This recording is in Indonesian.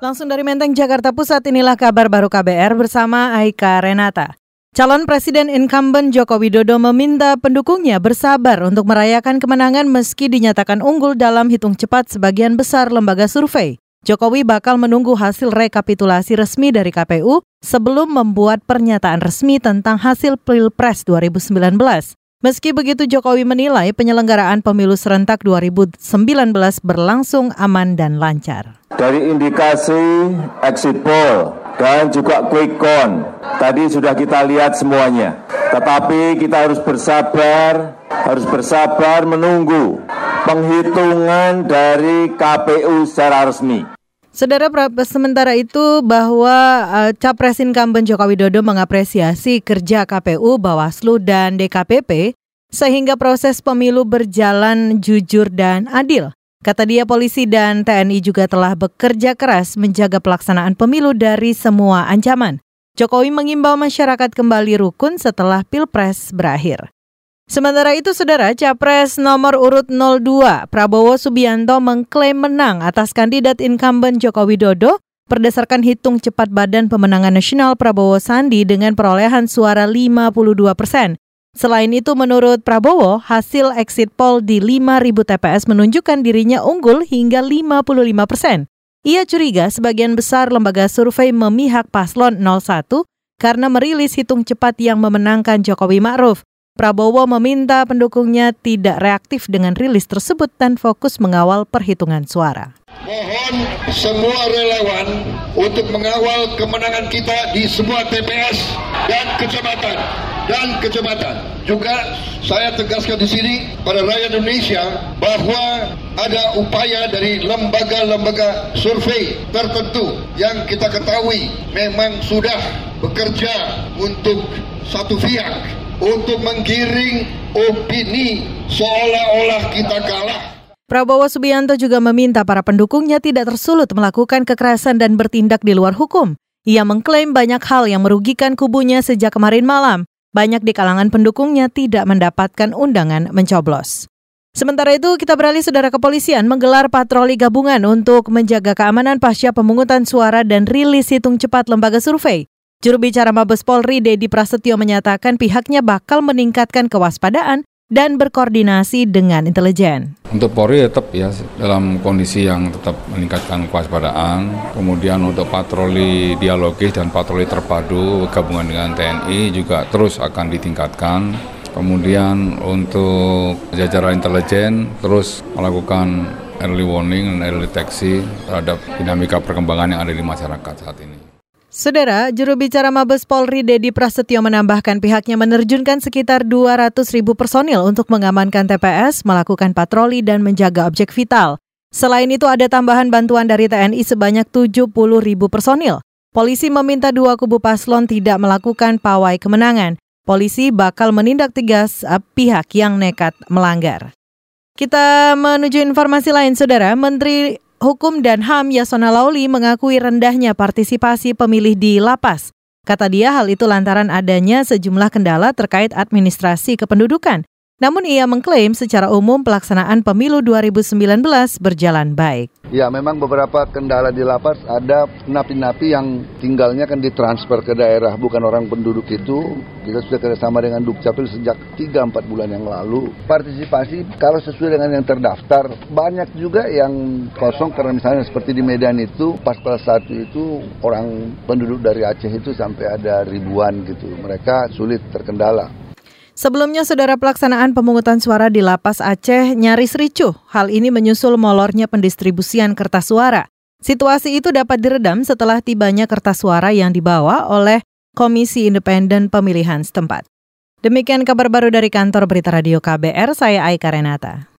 Langsung dari Menteng, Jakarta Pusat, inilah kabar baru KBR bersama Aika Renata. Calon Presiden incumbent Joko Widodo meminta pendukungnya bersabar untuk merayakan kemenangan meski dinyatakan unggul dalam hitung cepat sebagian besar lembaga survei. Jokowi bakal menunggu hasil rekapitulasi resmi dari KPU sebelum membuat pernyataan resmi tentang hasil Pilpres 2019. Meski begitu, Jokowi menilai penyelenggaraan pemilu serentak 2019 berlangsung aman dan lancar. Dari indikasi exit poll dan juga quick count, tadi sudah kita lihat semuanya. Tetapi kita harus bersabar, harus bersabar menunggu penghitungan dari KPU secara resmi. Saudara sementara itu bahwa uh, Capres incumbent Joko Widodo mengapresiasi kerja KPU, Bawaslu dan DKPP sehingga proses pemilu berjalan jujur dan adil. Kata dia polisi dan TNI juga telah bekerja keras menjaga pelaksanaan pemilu dari semua ancaman. Jokowi mengimbau masyarakat kembali rukun setelah Pilpres berakhir. Sementara itu, Saudara, Capres nomor urut 02, Prabowo Subianto mengklaim menang atas kandidat incumbent Joko Widodo berdasarkan hitung cepat Badan Pemenangan Nasional Prabowo Sandi dengan perolehan suara 52 persen. Selain itu, menurut Prabowo, hasil exit poll di 5.000 TPS menunjukkan dirinya unggul hingga 55 persen. Ia curiga sebagian besar lembaga survei memihak paslon 01 karena merilis hitung cepat yang memenangkan Jokowi Ma'ruf. Prabowo meminta pendukungnya tidak reaktif dengan rilis tersebut dan fokus mengawal perhitungan suara. Mohon semua relawan untuk mengawal kemenangan kita di semua TPS dan kecamatan dan kecamatan. Juga saya tegaskan di sini pada rakyat Indonesia bahwa ada upaya dari lembaga-lembaga survei tertentu yang kita ketahui memang sudah bekerja untuk satu pihak untuk menggiring opini seolah-olah kita kalah. Prabowo Subianto juga meminta para pendukungnya tidak tersulut melakukan kekerasan dan bertindak di luar hukum. Ia mengklaim banyak hal yang merugikan kubunya sejak kemarin malam. Banyak di kalangan pendukungnya tidak mendapatkan undangan mencoblos. Sementara itu, kita beralih saudara kepolisian menggelar patroli gabungan untuk menjaga keamanan pasca pemungutan suara dan rilis hitung cepat lembaga survei. Juru bicara Mabes Polri Dedi Prasetyo menyatakan pihaknya bakal meningkatkan kewaspadaan dan berkoordinasi dengan intelijen. Untuk Polri tetap ya dalam kondisi yang tetap meningkatkan kewaspadaan. Kemudian untuk patroli dialogis dan patroli terpadu gabungan dengan TNI juga terus akan ditingkatkan. Kemudian untuk jajaran intelijen terus melakukan early warning dan early deteksi terhadap dinamika perkembangan yang ada di masyarakat saat ini. Saudara, juru bicara Mabes Polri Dedi Prasetyo menambahkan pihaknya menerjunkan sekitar 200 ribu personil untuk mengamankan TPS, melakukan patroli, dan menjaga objek vital. Selain itu ada tambahan bantuan dari TNI sebanyak 70 ribu personil. Polisi meminta dua kubu paslon tidak melakukan pawai kemenangan. Polisi bakal menindak tegas pihak yang nekat melanggar. Kita menuju informasi lain, Saudara. Menteri Hukum dan HAM Yasona Lauli mengakui rendahnya partisipasi pemilih di lapas. Kata dia hal itu lantaran adanya sejumlah kendala terkait administrasi kependudukan. Namun ia mengklaim secara umum pelaksanaan pemilu 2019 berjalan baik. Ya memang beberapa kendala di lapas ada napi-napi yang tinggalnya kan ditransfer ke daerah bukan orang penduduk itu. Kita sudah kerjasama dengan Dukcapil sejak 3-4 bulan yang lalu. Partisipasi kalau sesuai dengan yang terdaftar banyak juga yang kosong karena misalnya seperti di Medan itu pas kelas 1 itu orang penduduk dari Aceh itu sampai ada ribuan gitu. Mereka sulit terkendala. Sebelumnya, saudara pelaksanaan pemungutan suara di Lapas Aceh nyaris ricuh. Hal ini menyusul molornya pendistribusian kertas suara. Situasi itu dapat diredam setelah tibanya kertas suara yang dibawa oleh Komisi Independen Pemilihan setempat. Demikian kabar baru dari kantor Berita Radio KBR, saya Aika Renata.